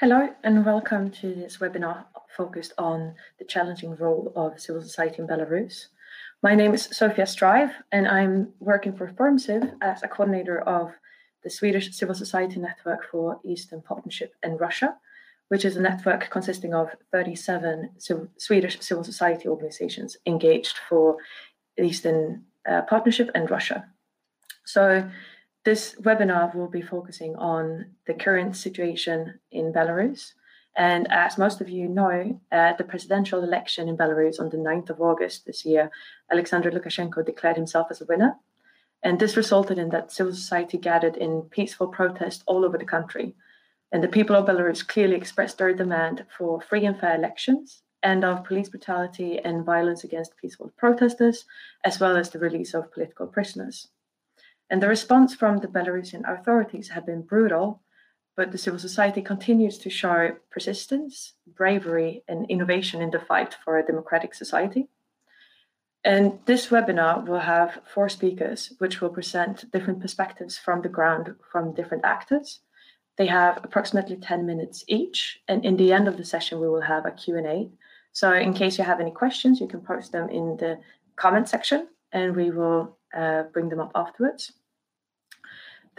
Hello, and welcome to this webinar focused on the challenging role of civil society in Belarus. My name is Sofia Strive, and I'm working for ForumCiv as a coordinator of the Swedish Civil Society Network for Eastern Partnership and Russia, which is a network consisting of 37 Swedish civil society organizations engaged for Eastern uh, Partnership and Russia. So this webinar will be focusing on the current situation in Belarus. And as most of you know, at the presidential election in Belarus on the 9th of August this year, Alexander Lukashenko declared himself as a winner. And this resulted in that civil society gathered in peaceful protest all over the country. And the people of Belarus clearly expressed their demand for free and fair elections, end of police brutality and violence against peaceful protesters, as well as the release of political prisoners. And the response from the Belarusian authorities have been brutal, but the civil society continues to show persistence, bravery, and innovation in the fight for a democratic society. And this webinar will have four speakers, which will present different perspectives from the ground from different actors. They have approximately 10 minutes each, and in the end of the session, we will have a Q&A. So in case you have any questions, you can post them in the comment section, and we will uh, bring them up afterwards.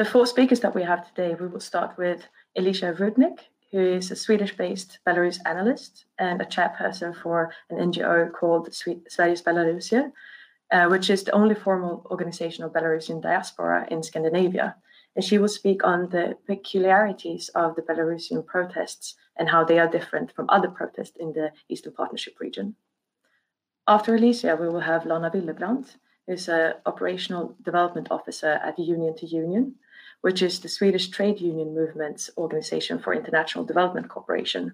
The four speakers that we have today, we will start with Alesia Rudnik, who is a Swedish based Belarus analyst and a chairperson for an NGO called Sveriges Belarusia, uh, which is the only formal organization of Belarusian diaspora in Scandinavia. And she will speak on the peculiarities of the Belarusian protests and how they are different from other protests in the Eastern Partnership region. After Alicia, we will have Lana Willebrand, who's an operational development officer at Union to Union, which is the Swedish trade union movement's organization for international development cooperation.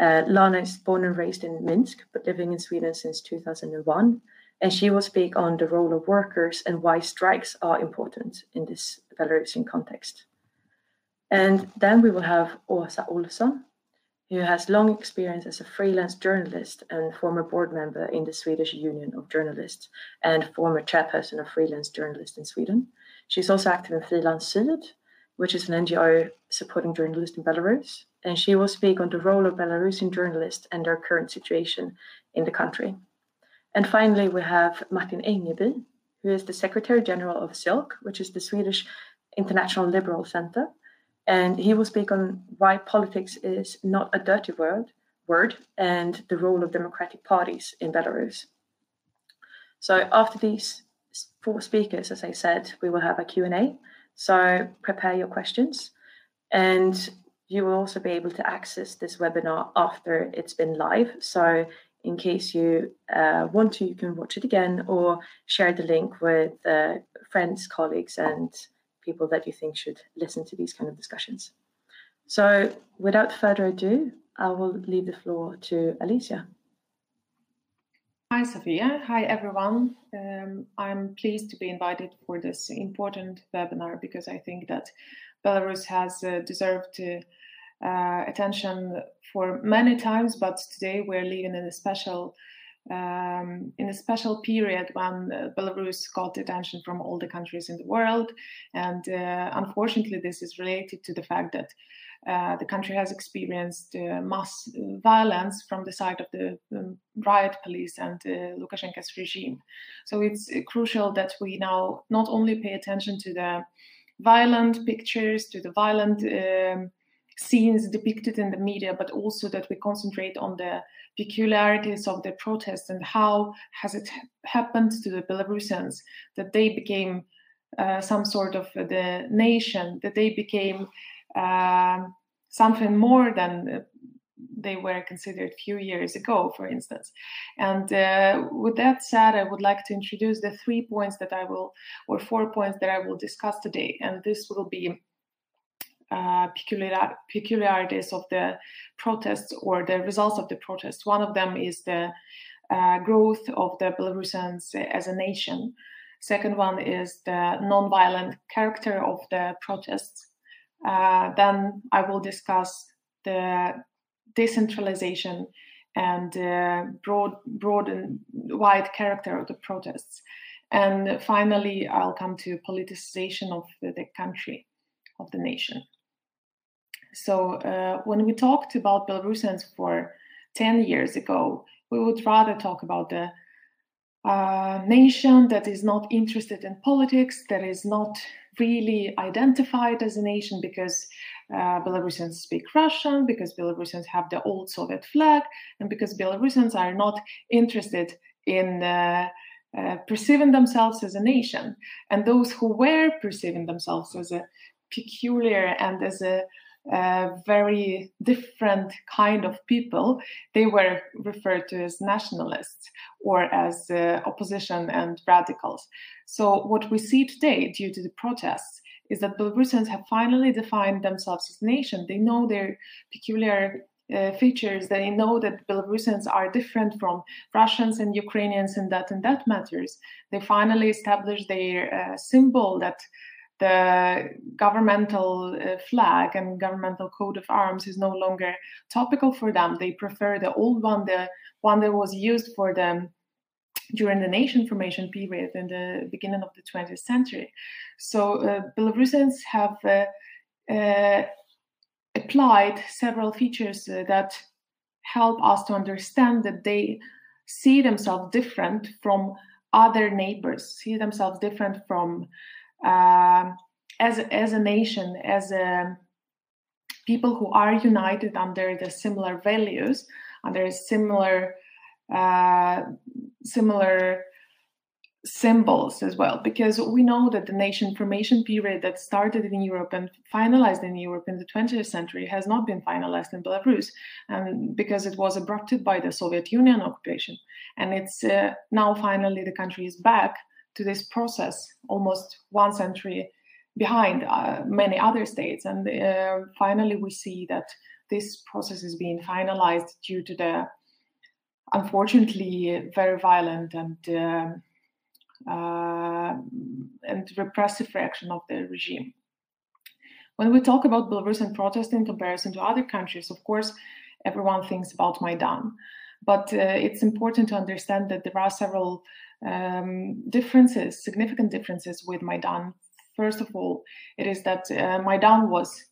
Uh, Lana is born and raised in Minsk, but living in Sweden since 2001. And she will speak on the role of workers and why strikes are important in this Belarusian context. And then we will have Åsa Olsson, who has long experience as a freelance journalist and former board member in the Swedish Union of Journalists and former chairperson of Freelance Journalists in Sweden. She's also active in Freelance Syd, which is an NGO supporting journalists in Belarus, and she will speak on the role of Belarusian journalists and their current situation in the country. And finally, we have Martin Engeby, who is the Secretary General of SILC, which is the Swedish International Liberal Center, and he will speak on why politics is not a dirty word, word and the role of democratic parties in Belarus. So after these four speakers, as I said, we will have a Q&A. So prepare your questions. And you will also be able to access this webinar after it's been live. So in case you uh, want to, you can watch it again or share the link with uh, friends, colleagues, and people that you think should listen to these kind of discussions. So without further ado, I will leave the floor to Alesia. Hi, Sophia. Hi, everyone. Um, I'm pleased to be invited for this important webinar because I think that Belarus has uh, deserved uh, attention for many times, but today we're living in a special um, in a special period when uh, Belarus got attention from all the countries in the world, and uh, unfortunately, this is related to the fact that uh, the country has experienced uh, mass violence from the side of the um, riot police and uh, Lukashenko's regime. So it's uh, crucial that we now not only pay attention to the violent pictures, to the violent um, scenes depicted in the media, but also that we concentrate on the peculiarities of the protests and how has it happened to the Belarusians that they became uh, some sort of the nation, that they became um, something more than they were considered a few years ago, for instance. And uh, with that said, I would like to introduce the three points that I will, or four points that I will discuss today. And this will be uh, peculiar, peculiarities of the protests or the results of the protests. One of them is the uh, growth of the Belarusians as a nation. Second one is the non-violent character of the protests. Uh, then I will discuss the decentralization and uh, broad, broad and wide character of the protests. And finally, I'll come to politicization of the, country, of the nation. So uh, when we talked about Belarusians for 10 years ago, we would rather talk about the uh, nation that is not interested in politics, that is not really identified as a nation because uh, Belarusians speak Russian, because Belarusians have the old Soviet flag, and because Belarusians are not interested in uh, uh, perceiving themselves as a nation. And those who were perceiving themselves as a peculiar and as a uh, very different kind of people, they were referred to as nationalists or as uh, opposition and radicals. So, what we see today, due to the protests, is that Belarusians have finally defined themselves as a nation. They know their peculiar uh, features. They know that Belarusians are different from Russians and Ukrainians, and that and that matters. They finally established their uh, symbol that the governmental uh, flag and governmental coat of arms is no longer topical for them. They prefer the old one, the one that was used for them during the nation formation period in the beginning of the 20th century. So uh, Belarusians have uh, uh, applied several features uh, that help us to understand that they see themselves different from other neighbors, see themselves different from um, as as a nation, as a people who are united under the similar values, under similar uh, similar symbols as well. Because we know that the nation formation period that started in Europe and finalized in Europe in the 20th century has not been finalized in Belarus and because it was abrupted by the Soviet Union occupation. And it's uh, now finally the country is back to this process almost one century behind uh, many other states. And uh, finally, we see that this process is being finalized due to the unfortunately very violent and um, uh, and repressive reaction of the regime. When we talk about Belarusian protest in comparison to other countries, of course, everyone thinks about Maidan. But uh, it's important to understand that there are several um, differences, significant differences with Maidan. First of all, it is that uh, Maidan was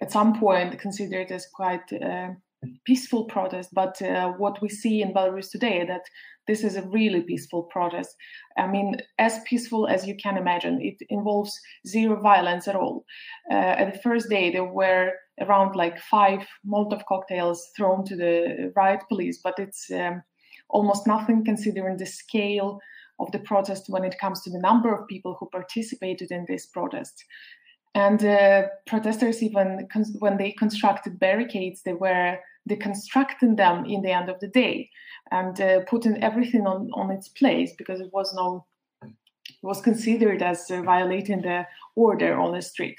at some point considered as quite uh, peaceful protest, but uh, what we see in Belarus today that this is a really peaceful protest. I mean, as peaceful as you can imagine. It involves zero violence at all. Uh, at the first day, there were around like five Molotov cocktails thrown to the riot police, but it's um, almost nothing considering the scale of the protest when it comes to the number of people who participated in this protest. And uh, protesters, even when they constructed barricades, they were deconstructing them in the end of the day and uh, putting everything on, on its place because it was no was considered as uh, violating the order on the street.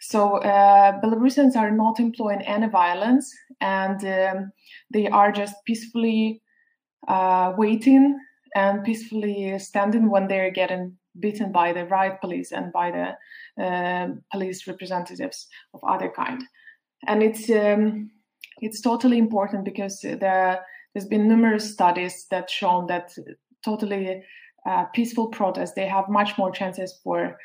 So uh, Belarusians are not employing any violence, and um, they are just peacefully uh, waiting and peacefully standing when they're getting beaten by the riot police and by the uh, police representatives of other kind. And it's um, it's totally important because there there's been numerous studies that shown that totally uh, peaceful protests they have much more chances for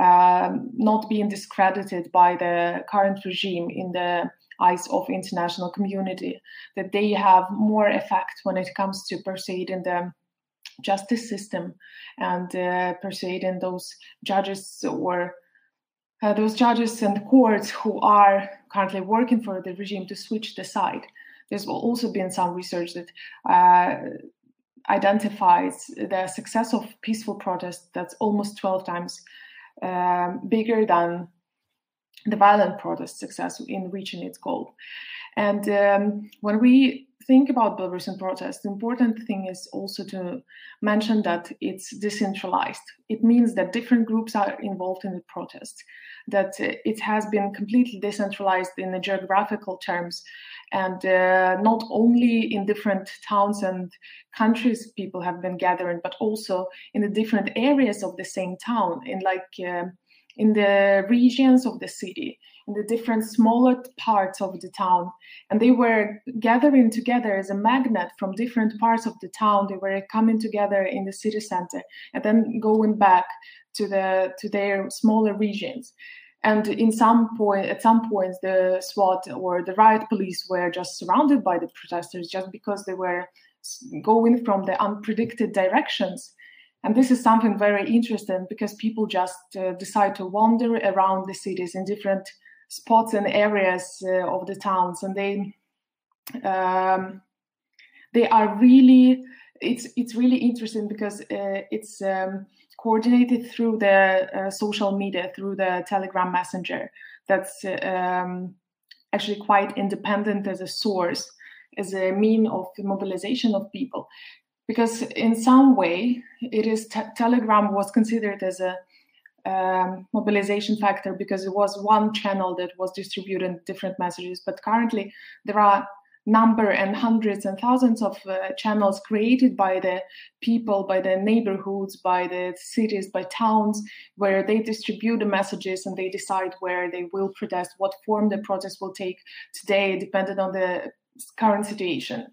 um, not being discredited by the current regime in the eyes of international community that they have more effect when it comes to persuading the justice system and uh, persuading those judges or uh, those judges and courts who are currently working for the regime to switch the side. There's also been some research that uh, identifies the success of peaceful protest that's almost 12 times um, bigger than the violent protest success in reaching its goal. And um, when we think about Belarusian protest, the important thing is also to mention that it's decentralized. It means that different groups are involved in the protest, that it has been completely decentralized in the geographical terms, and uh, not only in different towns and countries people have been gathering, but also in the different areas of the same town, in like uh, in the regions of the city, in the different smaller parts of the town. And they were gathering together as a magnet from different parts of the town. They were coming together in the city center and then going back to the to their smaller regions. and in some point at some points the SWAT or the riot police were just surrounded by the protesters just because they were going from the unpredicted directions and this is something very interesting because people just uh, decide to wander around the cities in different spots and areas uh, of the towns. And they um, they are really it's it's really interesting because uh, it's um, coordinated through the uh, social media through the telegram messenger. That's um, actually quite independent as a source as a mean of mobilization of people because in some way it is te- telegram was considered as a um, mobilization factor because it was one channel that was distributing different messages. But currently there are number and hundreds and thousands of uh, channels created by the people by the neighborhoods by the cities by towns where they distribute the messages and they decide where they will protest what form the protest will take. Today depending on the current situation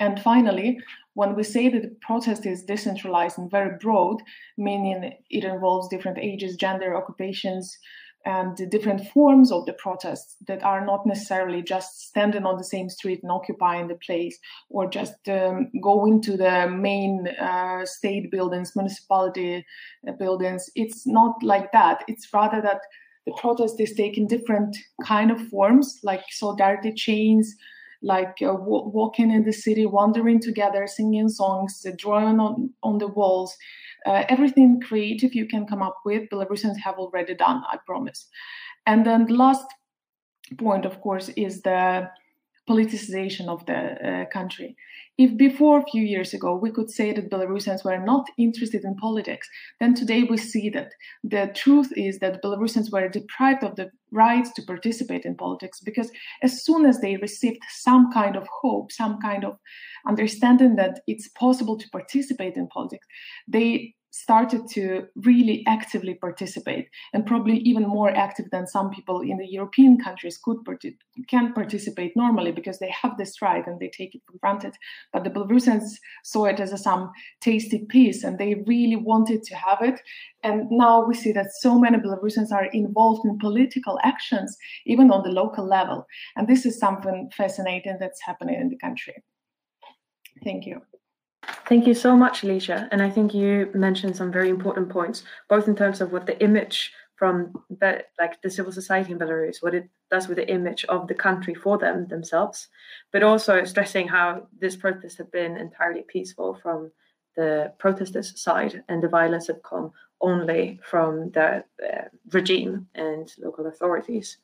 and finally when we say that the protest is decentralized and very broad meaning it involves different ages gender occupations and the different forms of the protests that are not necessarily just standing on the same street and occupying the place or just um, going to the main uh, state buildings municipality uh, buildings. It's not like that. It's rather that the protest is taking different kind of forms like solidarity chains like uh, w- walking in the city wandering together singing songs uh, drawing on, on the walls uh, everything creative you can come up with, Belarusians have already done, I promise. And then the last point, of course, is the politicization of the uh, country. If before a few years ago we could say that Belarusians were not interested in politics, then today we see that the truth is that Belarusians were deprived of the right to participate in politics because as soon as they received some kind of hope, some kind of understanding that it's possible to participate in politics, they started to really actively participate and probably even more active than some people in the european countries could can participate normally because they have this right and they take it for granted. But the belarusians saw it as a, some tasty piece and they really wanted to have it. And now we see that so many belarusians are involved in political actions even on the local level. And this is something fascinating that's happening in the country. Thank you Thank you so much, Alesia. And I think you mentioned some very important points, both in terms of what the image from the, like the civil society in Belarus, what it does with the image of the country for them themselves, but also stressing how this protest had been entirely peaceful from the protesters' side, and the violence had come only from the uh, regime and local authorities.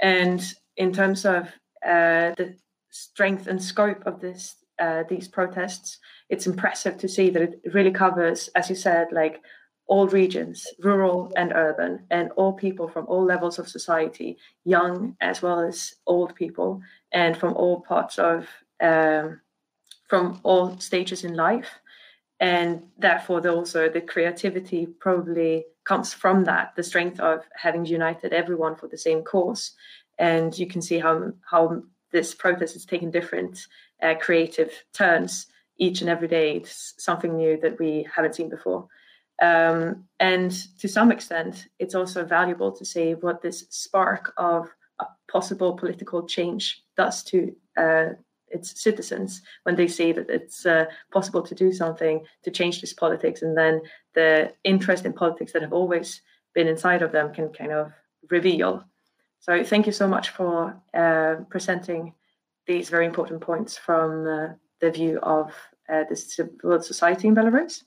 And in terms of uh, the strength and scope of this uh, these protests, it's impressive to see that it really covers, as you said, like all regions, rural and urban, and all people from all levels of society, young as well as old people, and from all parts of, um, from all stages in life. And therefore, the, also the creativity probably comes from that, the strength of having united everyone for the same cause. And you can see how how this protest is taking different uh, creative turns each and every day. It's something new that we haven't seen before. Um, and to some extent, it's also valuable to see what this spark of a possible political change does to uh, its citizens when they see that it's uh, possible to do something to change this politics, and then the interest in politics that have always been inside of them can kind of reveal. So, thank you so much for uh, presenting these very important points from uh, the view of uh, the civil society in Belarus.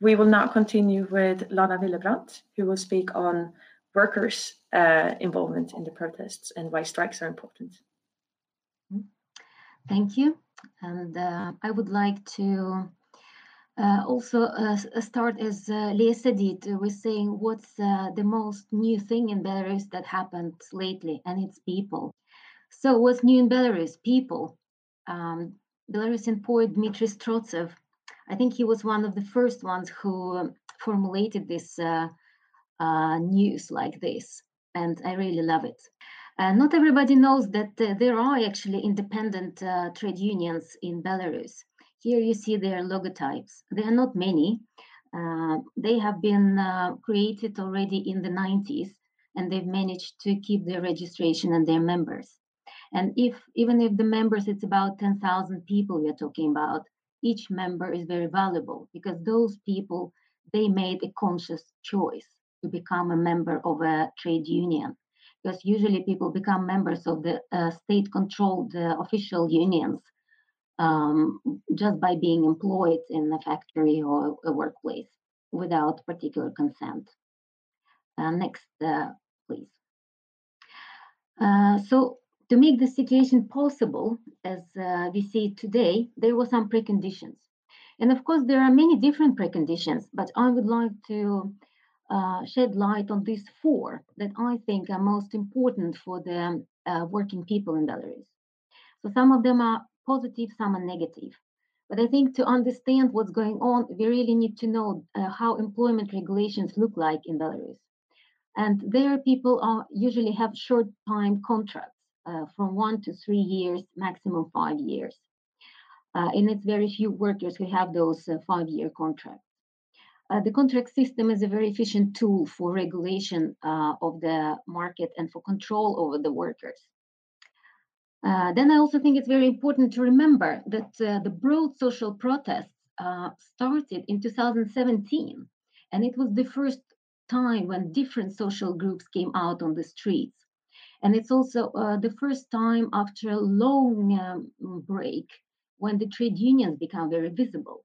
We will now continue with Lana Willebrand, who will speak on workers' uh, involvement in the protests and why strikes are important. Thank you. And uh, I would like to uh, also uh, start as uh, Lisa did with saying what's the most new thing in Belarus that happened lately, and it's people. So what's new in Belarus? People. Um, Belarusian poet Dmitry Strotsev, I think he was one of the first ones who formulated this uh, uh, news like this, and I really love it. Uh, not everybody knows that uh, there are actually independent uh, trade unions in Belarus. Here you see their logotypes. There are not many. Uh, they have been uh, created already in the 90s and they've managed to keep their registration and their members. And if even if the members, it's about 10,000 people we're talking about, each member is very valuable because those people, they made a conscious choice to become a member of a trade union. Because usually people become members of the uh, state controlled uh, official unions um, just by being employed in a factory or a workplace without particular consent. Uh, next, uh, please. Uh, so to make the situation possible, as uh, we see it today, there were some preconditions. And of course, there are many different preconditions, but I would like to uh, shed light on these four that I think are most important for the uh, working people in Belarus. So some of them are positive, some are negative. But I think to understand what's going on, we really need to know uh, how employment regulations look like in Belarus. And there, people are usually have short time contracts uh, from one to three years, maximum five years. Uh, and it's very few workers who have those uh, five year contracts. Uh, the contract system is a very efficient tool for regulation uh, of the market and for control over the workers. Uh, then I also think it's very important to remember that uh, the broad social protests uh, started in 2017, and it was the first time when different social groups came out on the streets. And it's also uh, the first time after a long um, break when the trade unions become very visible,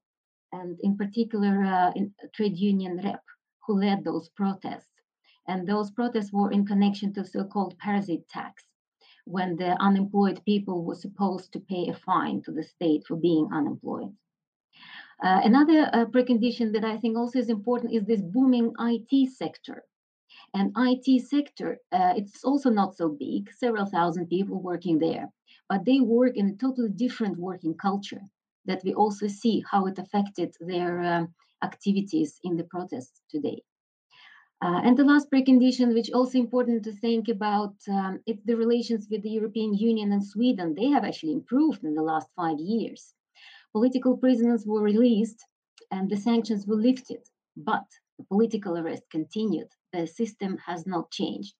and in particular, uh, in trade union rep who led those protests. And those protests were in connection to so-called parasite tax when the unemployed people were supposed to pay a fine to the state for being unemployed. Uh, another uh, precondition that I think also is important is this booming IT sector. And IT sector, uh, it's also not so big, several thousand people working there, but they work in a totally different working culture that we also see how it affected their um, activities in the protests today. Uh, and the last precondition, which also important to think about, um, the relations with the European Union and Sweden. They have actually improved in the last five years. Political prisoners were released and the sanctions were lifted, but the political arrest continued. The system has not changed.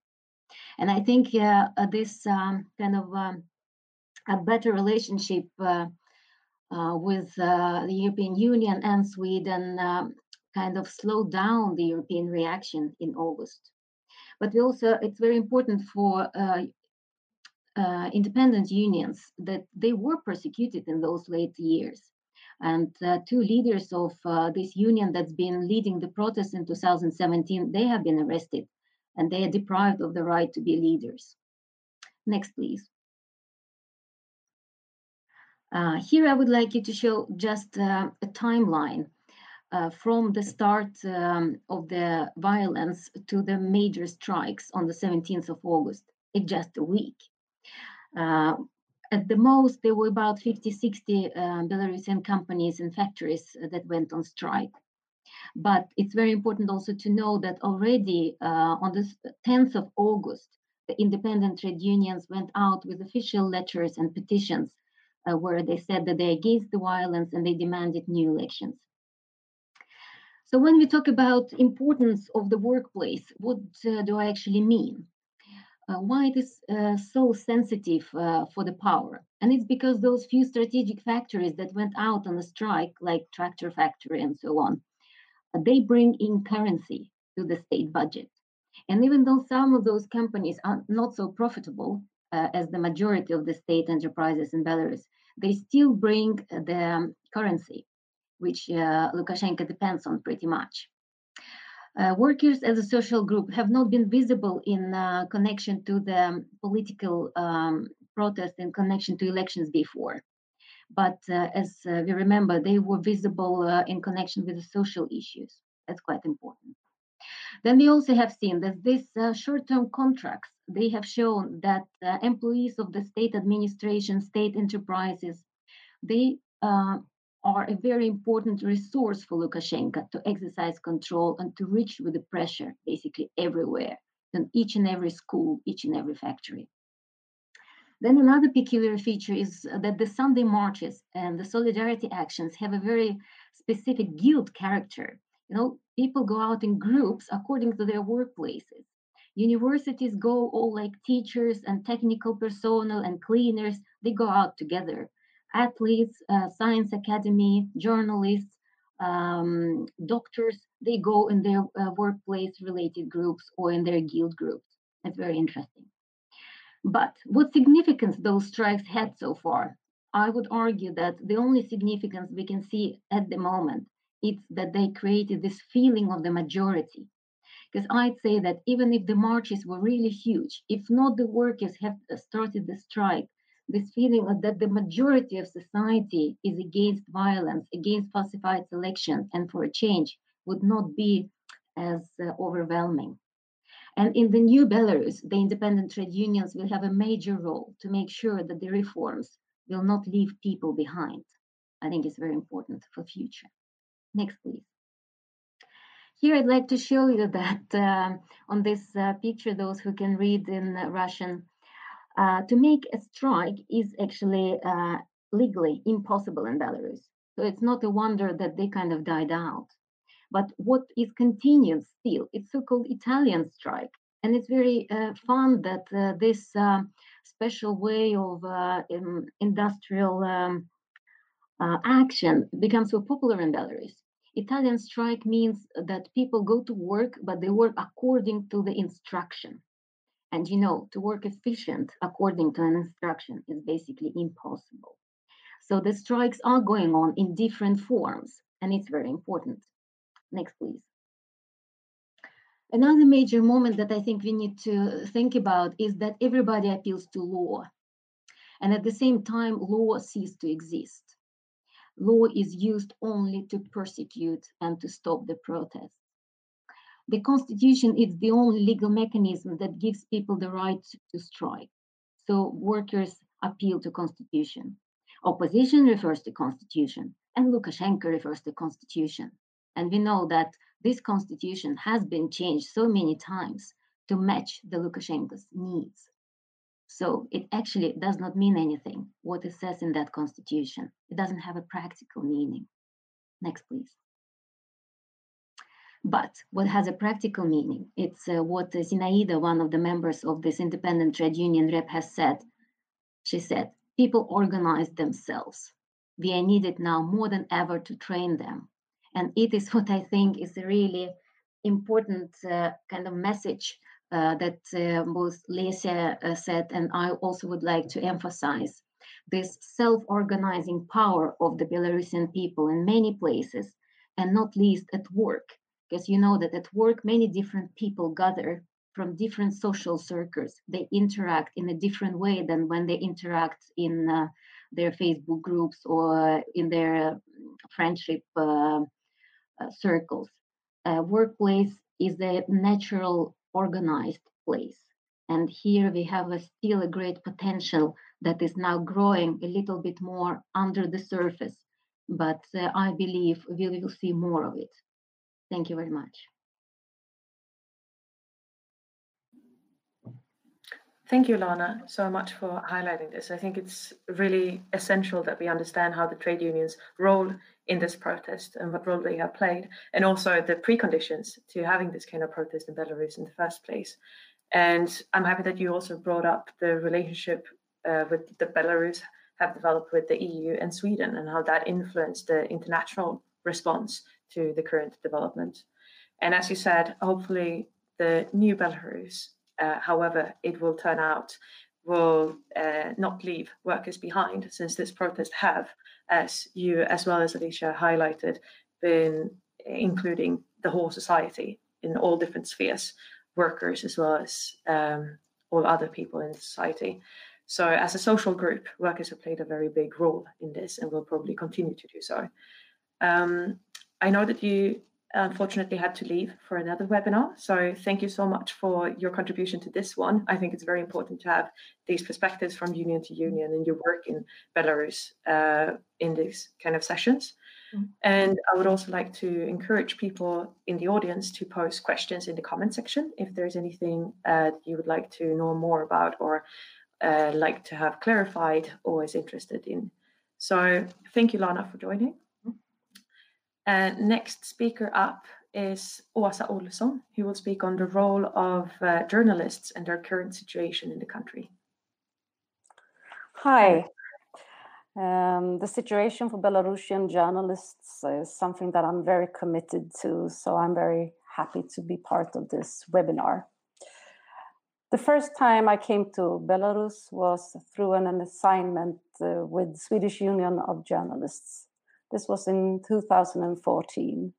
And I think uh, uh this um, kind of um, a better relationship uh, uh with uh, the European Union and Sweden um, kind of slowed down the European reaction in August. But we also, it's very important for uh, uh, independent unions that they were persecuted in those late years. And uh, two leaders of uh, this union that's been leading the protests in 2017, they have been arrested and they are deprived of the right to be leaders. Next, please. Uh, here I would like you to show just uh, a timeline uh, from the start um, of the violence to the major strikes on the 17th of August in just a week. Uh, at the most, there were about 50, 60 uh, Belarusian companies and factories that went on strike. But it's very important also to know that already uh, on the 10th of August, the independent trade unions went out with official letters and petitions uh, where they said that they're against the violence and they demanded new elections. So when we talk about importance of the workplace, what uh, do I actually mean? Uh, why it is uh, so sensitive uh, for the power? And it's because those few strategic factories that went out on a strike, like tractor factory and so on, uh, they bring in currency to the state budget. And even though some of those companies are not so profitable uh, as the majority of the state enterprises in Belarus, they still bring the um, currency which uh, Lukashenko depends on pretty much. Uh, workers as a social group have not been visible in uh, connection to the political um, protest in connection to elections before. But uh, as uh, we remember, they were visible uh, in connection with the social issues. That's quite important. Then we also have seen that these short-term contracts, they have shown that employees of the state administration, state enterprises, they are a very important resource for Lukashenko to exercise control and to reach with the pressure basically everywhere, in each and every school, each and every factory. Then another peculiar feature is that the Sunday marches and the solidarity actions have a very specific guild character You know, people go out in groups according to their workplaces. Universities go all like teachers and technical personnel and cleaners, they go out together. Athletes, uh, science academy, journalists, um, doctors, they go in their uh, workplace related groups or in their guild groups. It's very interesting. But what significance those strikes had so far? I would argue that the only significance we can see at the moment is that they created this feeling of the majority. Because I'd say that even if the marches were really huge, if not the workers have started the strike, this feeling that the majority of society is against violence, against falsified elections, and for a change would not be as uh, overwhelming. And in the new Belarus, the independent trade unions will have a major role to make sure that the reforms will not leave people behind. I think it's very important for future. Next, please. Here I'd like to show you that uh, on this uh, picture, those who can read in Russian, uh, to make a strike is actually uh, legally impossible in Belarus. So it's not a wonder that they kind of died out. But what is continued still, it's so-called Italian strike. And it's very uh, fun that uh, this uh, special way of uh, in industrial um, action becomes so popular in Belarus. Italian strike means that people go to work, but they work according to the instruction. And you know, to work efficient according to an instruction is basically impossible. So the strikes are going on in different forms, and it's very important. Next, please. Another major moment that I think we need to think about is that everybody appeals to law. And at the same time, law ceased to exist. Law is used only to persecute and to stop the protests. The constitution is the only legal mechanism that gives people the right to strike. So workers appeal to constitution. Opposition refers to constitution, and Lukashenko refers to constitution. And we know that this constitution has been changed so many times to match the Lukashenko's needs. So it actually does not mean anything what it says in that constitution. It doesn't have a practical meaning. Next, please. But what has a practical meaning? It's uh, what Zinaida, one of the members of this independent trade union rep, has said. She said, People organize themselves. We are needed now more than ever to train them and it is what I think is a really important uh, kind of message uh, that uh, both Lesia uh, said, and I also would like to emphasize this self organizing power of the Belarusian people in many places, and not least at work. Because you know that at work, many different people gather from different social circles. They interact in a different way than when they interact in uh, their Facebook groups or in their friendship uh, uh, circles. Workplace is a natural organized place. And here we have a, still a great potential that is now growing a little bit more under the surface. But uh, I believe we will see more of it. Thank you very much. Thank you, Lana, so much for highlighting this. I think it's really essential that we understand how the trade unions' role in this protest and what role they have played, and also the preconditions to having this kind of protest in Belarus in the first place. And I'm happy that you also brought up the relationship uh, with the Belarus have developed with the EU and Sweden and how that influenced the international response to the current development. And as you said, hopefully the new Belarus, uh, however it will turn out, will uh, not leave workers behind, since this protest have, as you as well as Alesia highlighted, been including the whole society in all different spheres, workers as well as um, all other people in society. So, as a social group, workers have played a very big role in this and will probably continue to do so. Um, I know that you unfortunately had to leave for another webinar. So thank you so much for your contribution to this one. I think it's very important to have these perspectives from union to union and your work in Belarus uh, in these kind of sessions. Mm-hmm. And I would also like to encourage people in the audience to post questions in the comment section if there's anything uh, you would like to know more about or uh, like to have clarified or is interested in. So thank you, Lana, for joining. And next speaker up is Åsa Olsson, who will speak on the role of uh, journalists and their current situation in the country. Hi. Um, the situation for Belarusian journalists is something that I'm very committed to, so I'm very happy to be part of this webinar. The first time I came to Belarus was through an, an assignment uh, with Swedish Union of Journalists. This was in 2014,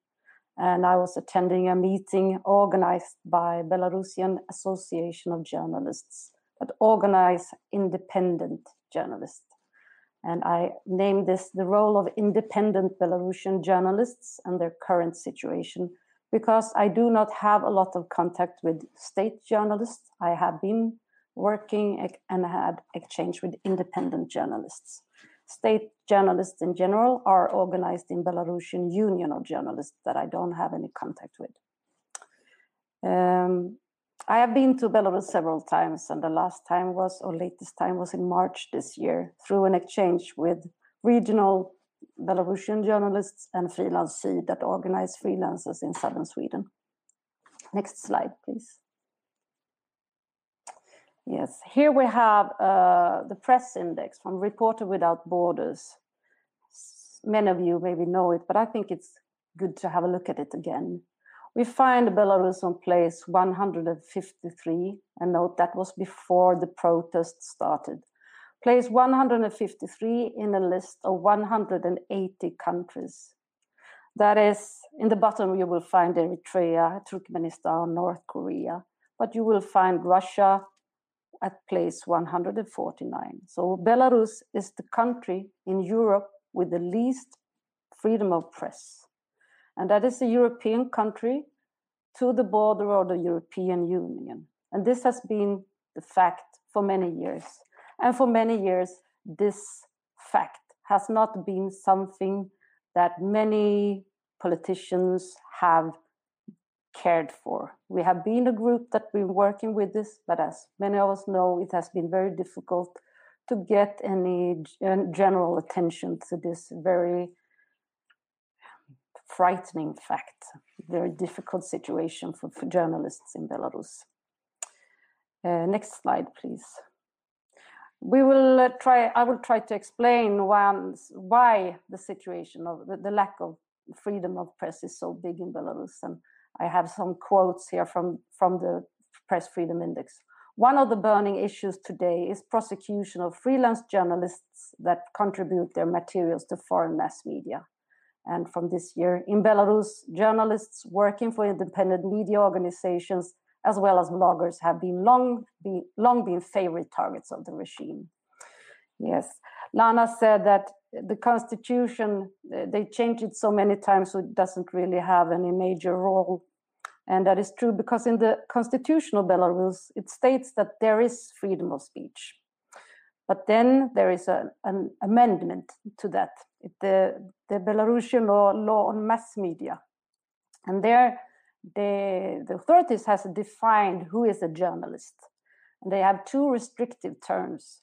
and I was attending a meeting organized by Belarusian Association of Journalists that organize independent journalists. And I named this the role of independent Belarusian journalists and their current situation because I do not have a lot of contact with state journalists. I have been working and had exchange with independent journalists. State journalists in general are organized in Belarusian Union of Journalists that I don't have any contact with. Um, I have been to Belarus several times, and the last time was, or latest time was in March this year, through an exchange with regional Belarusian journalists and Freelance that organize freelancers in southern Sweden. Next slide, please. Yes, here we have uh, the press index from Reporter Without Borders. Many of you maybe know it, but I think it's good to have a look at it again. We find Belarus on place 153, and note that was before the protest started place 153 in a list of 180 countries. That is, in the bottom, you will find Eritrea, Turkmenistan, North Korea, but you will find Russia at place 149. So Belarus is the country in Europe with the least freedom of press. And that is a European country to the border of the European Union. And this has been the fact for many years. And for many years, this fact has not been something that many politicians have cared for. We have been a group that been working with this, but as many of us know, it has been very difficult to get any general attention to this very frightening fact, very difficult situation for, for journalists in Belarus. Uh, next slide, please we will uh, try i will try to explain once why the situation of the, the, lack of freedom of press is so big in belarus and i have some quotes here from from the press freedom index. One of the burning issues today is prosecution of freelance journalists that contribute their materials to foreign mass media. And from this year in belarus journalists working for independent media organizations as well as bloggers, have been long, been long been favorite targets of the regime. Yes, Lana said that the constitution they changed it so many times, so it doesn't really have any major role. And that is true because in the constitution of Belarus, it states that there is freedom of speech. But then there is a, an amendment to that, it, the, the Belarusian law, law on mass media. And there the, the authorities has defined who is a journalist. And they have two restrictive terms.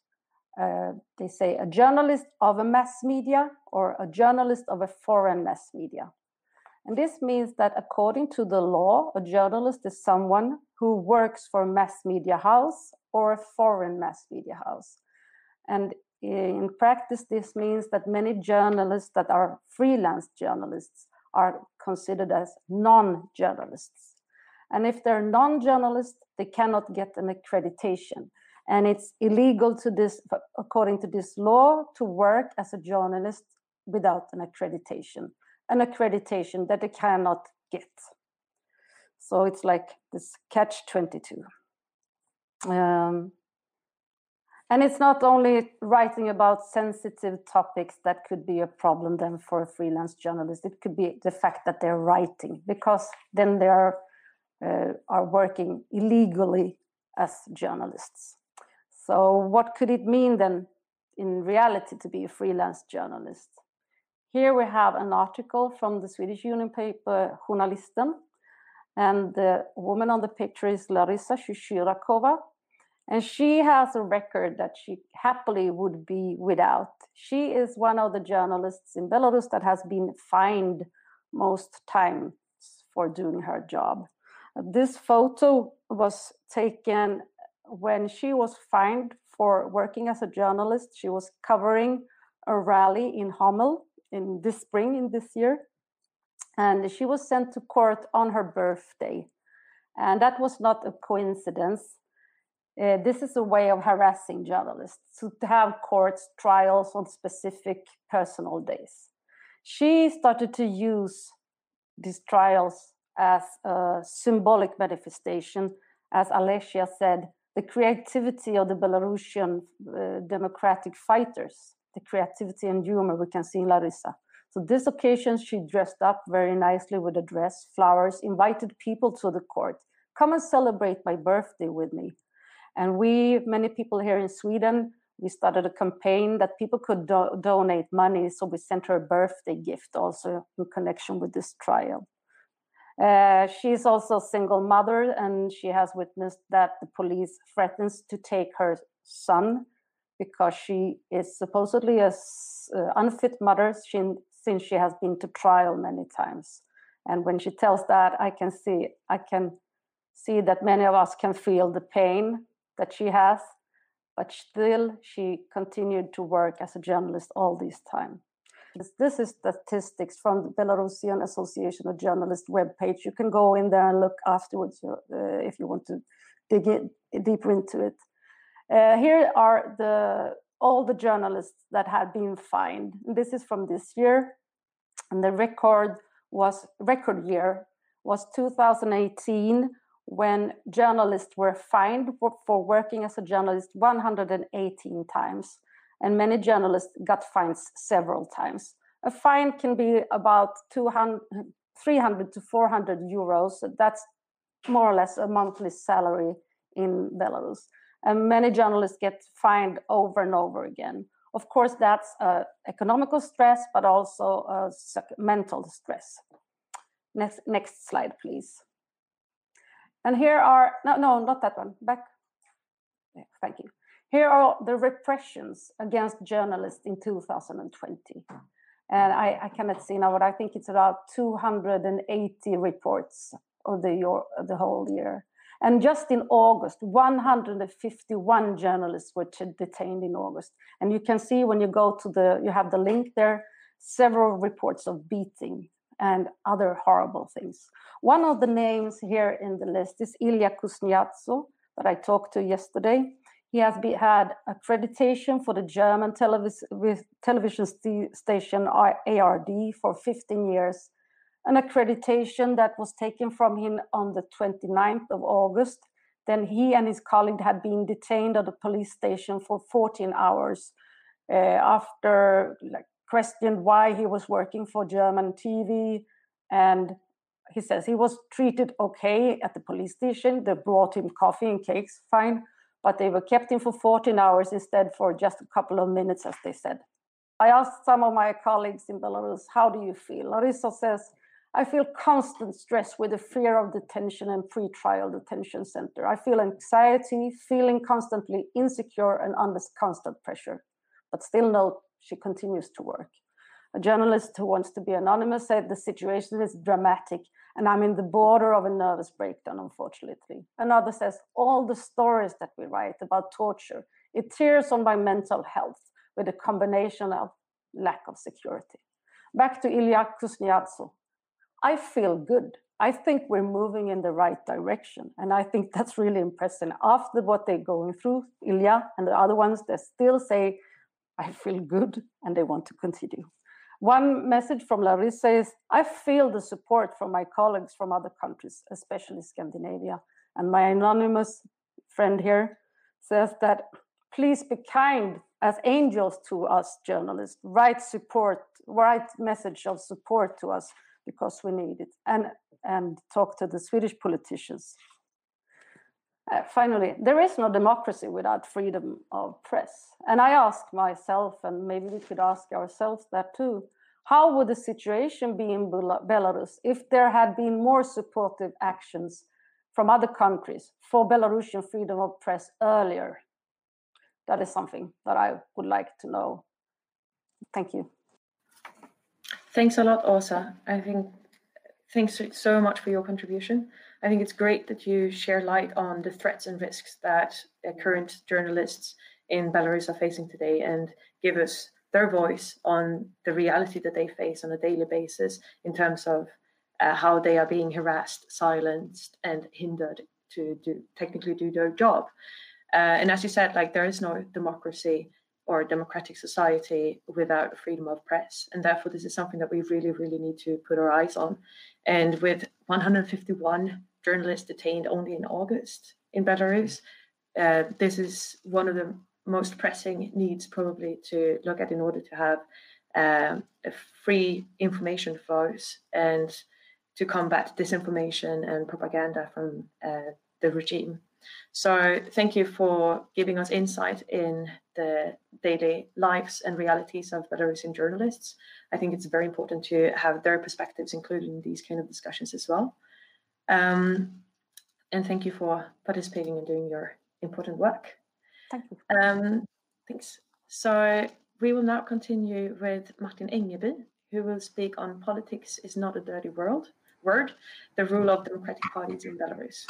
Uh, they say a journalist of a mass media or a journalist of a foreign mass media. And this means that according to the law, a journalist is someone who works for a mass media house or a foreign mass media house. And in practice, this means that many journalists that are freelance journalists are considered as non journalists. And if they're non journalists, they cannot get an accreditation. And it's illegal to this, according to this law, to work as a journalist without an accreditation, an accreditation that they cannot get. So it's like this catch 22. Um, and it's not only writing about sensitive topics that could be a problem then for a freelance journalist. It could be the fact that they're writing because then they are uh, are working illegally as journalists. So what could it mean then in reality to be a freelance journalist? Here we have an article from the Swedish Union paper Journalisten, and the woman on the picture is Larissa Shchyrakova, and she has a record that she happily would be without. She is one of the journalists in Belarus that has been fined most times for doing her job. This photo was taken when she was fined for working as a journalist. She was covering a rally in Homel in this spring in this year. And she was sent to court on her birthday. And that was not a coincidence. Uh, this is a way of harassing journalists to have courts trials on specific personal days. She started to use these trials as a symbolic manifestation, as Alesia said, the creativity of the Belarusian uh, democratic fighters, the creativity and humor we can see in Larissa. So this occasion, she dressed up very nicely with a dress, flowers, invited people to the court. Come and celebrate my birthday with me. And we, many people here in Sweden, we started a campaign that people could do- donate money. So we sent her a birthday gift also in connection with this trial. Uh, she's also a single mother, and she has witnessed that the police threatens to take her son because she is supposedly a uh, unfit mother she, since she has been to trial many times. And when she tells that, I can see I can see that many of us can feel the pain that she has, but still she continued to work as a journalist all this time. This is statistics from the Belarusian Association of Journalists webpage. You can go in there and look afterwards uh, if you want to dig deeper into it. Uh, here are the all the journalists that had been fined. This is from this year, and the record was record year was 2018 when journalists were fined for, for working as a journalist 118 times and many journalists got fines several times. A fine can be about 200, 300 to 400 euros. That's more or less a monthly salary in Belarus. And many journalists get fined over and over again. Of course, that's uh, economical stress, but also uh, mental stress. Next, next slide, please. And here are, no, no, not that one, back. Yeah, thank you. Here are the repressions against journalists in 2020. And I, I cannot see now, but I think it's about 280 reports of the, the whole year. And just in August, 151 journalists were detained in August. And you can see when you go to the, you have the link there, several reports of beating and other horrible things. One of the names here in the list is Ilya Kuznetsov that I talked to yesterday. He has be, had accreditation for the German televis- television st- station ARD for 15 years, an accreditation that was taken from him on the 29th of August. Then he and his colleague had been detained at the police station for 14 hours uh, after like, questioned why he was working for German TV. And he says he was treated okay at the police station. They brought him coffee and cakes, fine but they were kept in for 14 hours instead for just a couple of minutes, as they said. I asked some of my colleagues in Belarus, how do you feel? Larissa says, I feel constant stress with the fear of detention and pre-trial detention center. I feel anxiety, feeling constantly insecure and under constant pressure. But still note, she continues to work. A journalist who wants to be anonymous said the situation is dramatic and I'm in the border of a nervous breakdown, unfortunately. Another says, all the stories that we write about torture, it tears on my mental health with a combination of lack of security. Back to Ilya Kuznetsov. I feel good. I think we're moving in the right direction. And I think that's really impressive. After what they're going through, Ilya and the other ones, they still say, I feel good, and they want to continue. One message from Larissa is I feel the support from my colleagues from other countries, especially Scandinavia. And my anonymous friend here says that please be kind as angels to us journalists. Write support, write message of support to us because we need it. And and talk to the Swedish politicians. Uh, finally, there is no democracy without freedom of press. And I ask myself, and maybe we could ask ourselves that too how would the situation be in Belarus if there had been more supportive actions from other countries for Belarusian freedom of press earlier? That is something that I would like to know. Thank you. Thanks a lot, Åsa. I think thanks so much for your contribution. I think it's great that you share light on the threats and risks that current journalists in Belarus are facing today and give us their voice on the reality that they face on a daily basis in terms of uh, how they are being harassed, silenced, and hindered to do technically do their job. Uh, and as you said, like there is no democracy or democratic society without freedom of press, and therefore this is something that we really, really need to put our eyes on. And with 151 journalists detained only in August in Belarus, uh, this is one of the most pressing needs probably to look at in order to have um, a free information flows and to combat disinformation and propaganda from uh, the regime. So thank you for giving us insight in the daily lives and realities of Belarusian journalists. I think it's very important to have their perspectives included in these kind of discussions as well. Um, and thank you for participating and doing your important work. Thank you. Um, thanks. So we will now continue with Martin Engeby, who will speak on politics is not a dirty world word, the rule of democratic parties in Belarus.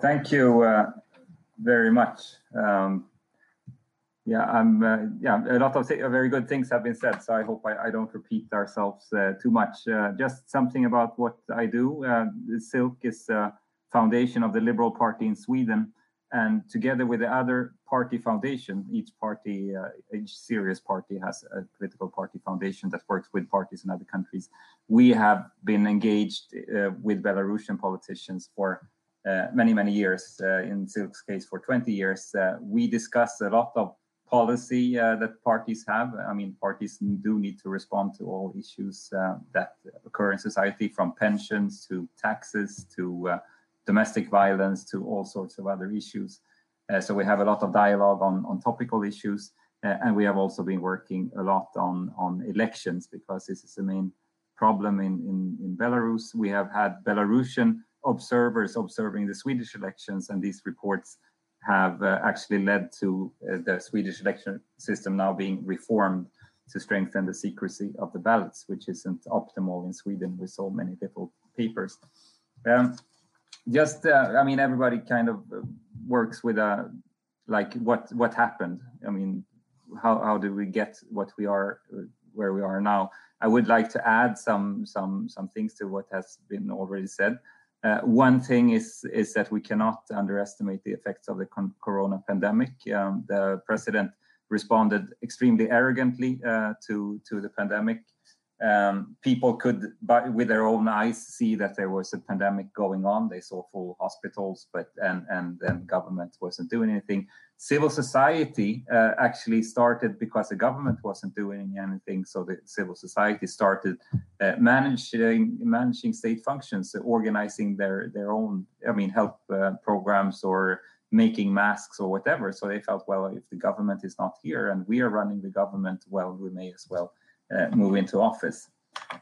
Thank you uh, very much. Um, yeah, I'm. Uh, yeah, a lot of very good things have been said, so I hope I, I don't repeat ourselves uh, too much. Uh, just something about what I do. Uh, SILC is a foundation of the Liberal Party in Sweden, and together with the other party foundation, each party, uh, each serious party has a political party foundation that works with parties in other countries. We have been engaged with Belarusian politicians for uh, many, many years, uh, in SILC's case for 20 years, uh, we discuss a lot of policy that parties have. I mean, parties do need to respond to all issues that occur in society, from pensions to taxes to domestic violence to all sorts of other issues. Uh, so we have a lot of dialogue on, on topical issues, uh, and we have also been working a lot on, on elections because this is the main problem in, in, in Belarus. We have had Belarusian observers observing the Swedish elections, and these reports have uh, actually led to uh, the Swedish election system now being reformed to strengthen the secrecy of the ballots, which isn't optimal in Sweden with so many little papers. Um, just, uh, I mean, everybody kind of uh, works with a uh, like what what happened. I mean, how how did we get what we are uh, where we are now? I would like to add some some some things to what has been already said. Uh, one thing is is that we cannot underestimate the effects of the corona pandemic. Um, the president responded extremely arrogantly uh, to to the pandemic um, people could, by, with their own eyes, see that there was a pandemic going on. They saw full hospitals, but and and then government wasn't doing anything. Civil society uh, actually started because the government wasn't doing anything. So the civil society started uh, managing managing state functions, organizing their their own, I mean, help uh, programs or making masks or whatever. So they felt, well, if the government is not here and we are running the government, well, we may as well move into office.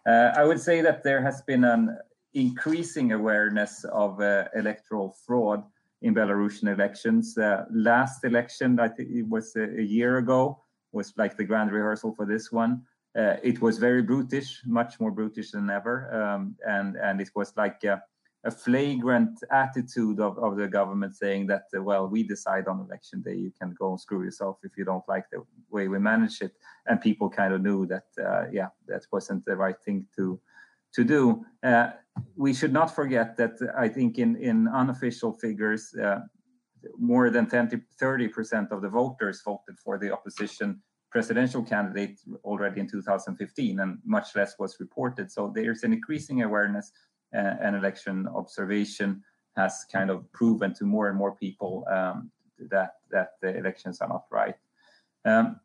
Uh, I would say that there has been an increasing awareness of uh, electoral fraud in Belarusian elections. last election, I think it was a, a, year ago, was like the grand rehearsal for this one. Uh, it was very brutish, much more brutish than ever, um, and and it was like flagrant attitude of, of the government saying that, uh, well, we decide on election day, you can go and screw yourself if you don't like the way we manage it. And people kind of knew that, uh, yeah, that wasn't the right thing to to do. Uh, we should not forget that I think in, in unofficial figures, uh, more than 30, 30% of the voters voted for the opposition presidential candidate already in 2015, and much less was reported. So there's an increasing awareness and election observation has kind of proven to more and more people um, that that the elections are not right. Um,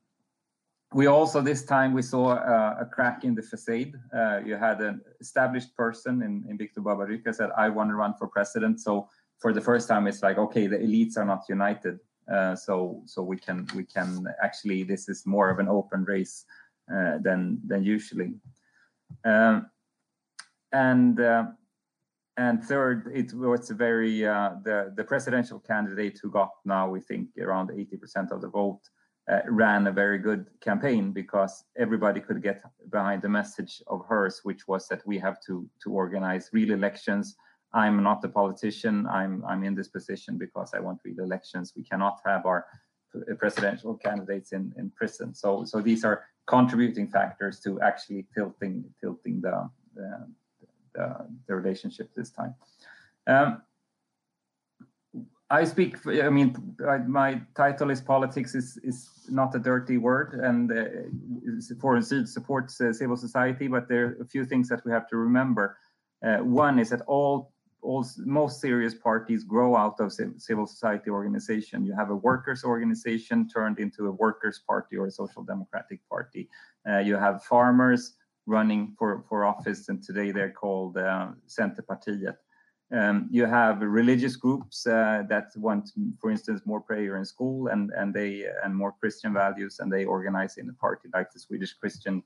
we also this time we saw uh, a crack in the facade. Uh, you had an established person in, in Viktor Babaryka said, "I want to run for president." So for the first time, it's like, okay, the elites are not united. Uh, so so we can we can actually this is more of an open race uh, than than usually. Um, and uh, and third, it was a very uh, the the presidential candidate who got now we think around 80% of the vote uh, ran a very good campaign because everybody could get behind the message of hers, which was that we have to to organize real elections. I'm not a politician. I'm I'm in this position because I want real elections. We cannot have our presidential candidates in, in prison. So so these are contributing factors to actually tilting tilting the the, the, the relationship this time. Um, I speak. I mean, my title is politics is is not a dirty word, and uh, Forum Syd supports uh, civil society. But there are a few things that we have to remember. Uh, one is that all all most serious parties grow out of civil society organization. You have a workers' organization turned into a workers' party or a social democratic party. Uh, you have farmers running for for office, and today they're called uh, Centerpartiet. Um, you have religious groups uh, that want, for instance, more prayer in school and and they and more Christian values, and they organize in a party like the Swedish Christian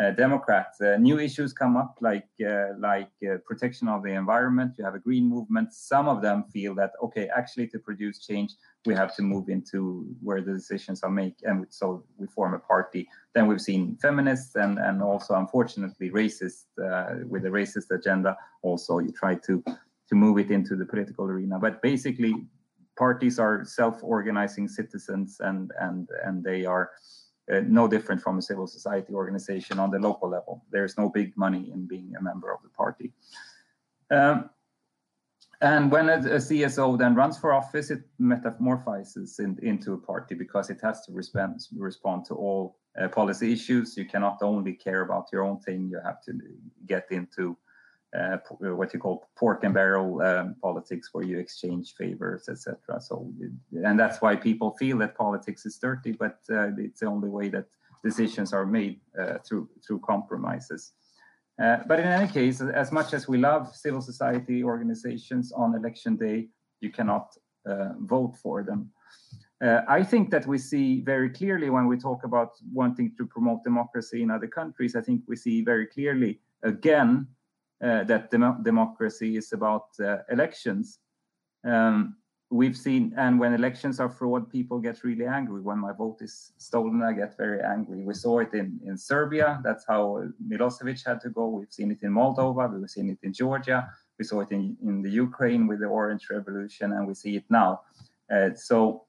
uh, Democrats. Uh, new issues come up like uh, like uh, protection of the environment. You have a green movement. Some of them feel that okay, actually, to produce change, we have to move into where the decisions are made, and so we form a party. Then we've seen feminists and and also unfortunately racist uh, with a racist agenda. Also, you try to to move it into the political arena. But basically, parties are self-organizing citizens, and and and they are uh, no different from a civil society organization on the local level. There's no big money in being a member of the party. Um, and when a, a, CSO then runs for office, it metamorphizes in, into a party because it has to respond, respond to all uh, policy issues. You cannot only care about your own thing, you have to get into uh, what you call pork and barrel um, politics, where you exchange favors, etc. So, and that's why people feel that politics is dirty, but uh, it's the only way that decisions are made uh, through through compromises. Uh, but in any case, as much as we love civil society organizations on election day, you cannot uh, vote for them. Uh, I think that we see very clearly when we talk about wanting to promote democracy in other countries. I think we see very clearly again uh, that dem democracy is about uh, elections. Um, we've seen, and when elections are fraud, people get really angry. When my vote is stolen, I get very angry. We saw it in, in Serbia. That's how Milosevic had to go. We've seen it in Moldova. We've seen it in Georgia. We saw it in, in the Ukraine with the Orange Revolution, and we see it now. Uh, so,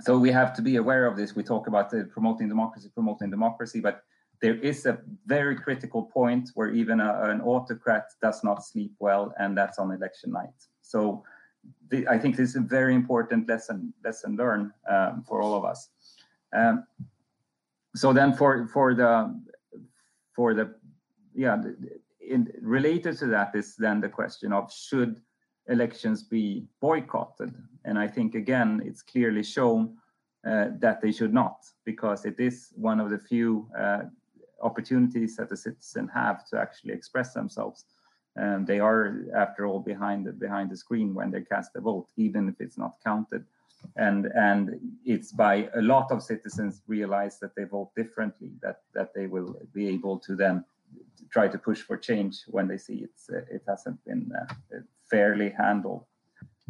so we have to be aware of this. We talk about promoting democracy, promoting democracy, but there is a very critical point where even a, an autocrat does not sleep well, and that's on election night. So the, I think this is a very important lesson lesson learned um, for all of us. Um, so then for for the for the yeah in, related to that is then the question of should elections be boycotted and i think again it's clearly shown uh, that they should not because it is one of the few uh, opportunities that the citizen have to actually express themselves. And they are, after all, behind the, behind the screen when they cast a vote, even if it's not counted. And and it's by a lot of citizens realize that they vote differently, that that they will be able to then try to push for change when they see it's uh, it hasn't been uh, fairly handled.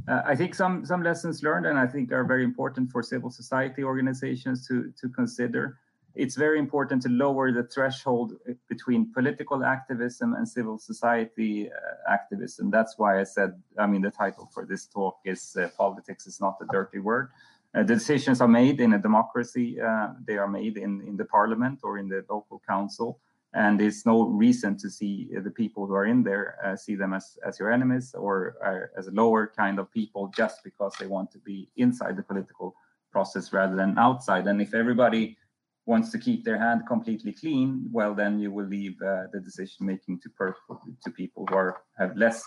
Uh, I think some some lessons learned, and I think are very important for civil society organizations to to consider it's very important to lower the threshold between political activism and civil society uh, activism. That's why I said, I mean, the title for this talk is uh, Politics is Not a Dirty Word. Uh, the decisions are made in a democracy, uh, they are made in, in the parliament or in the local council. And there's no reason to see the people who are in there uh, see them as, as your enemies or uh, as a lower kind of people just because they want to be inside the political process rather than outside. And if everybody wants to keep their hand completely clean, well, then you will leave uh, the decision making to to people who are have less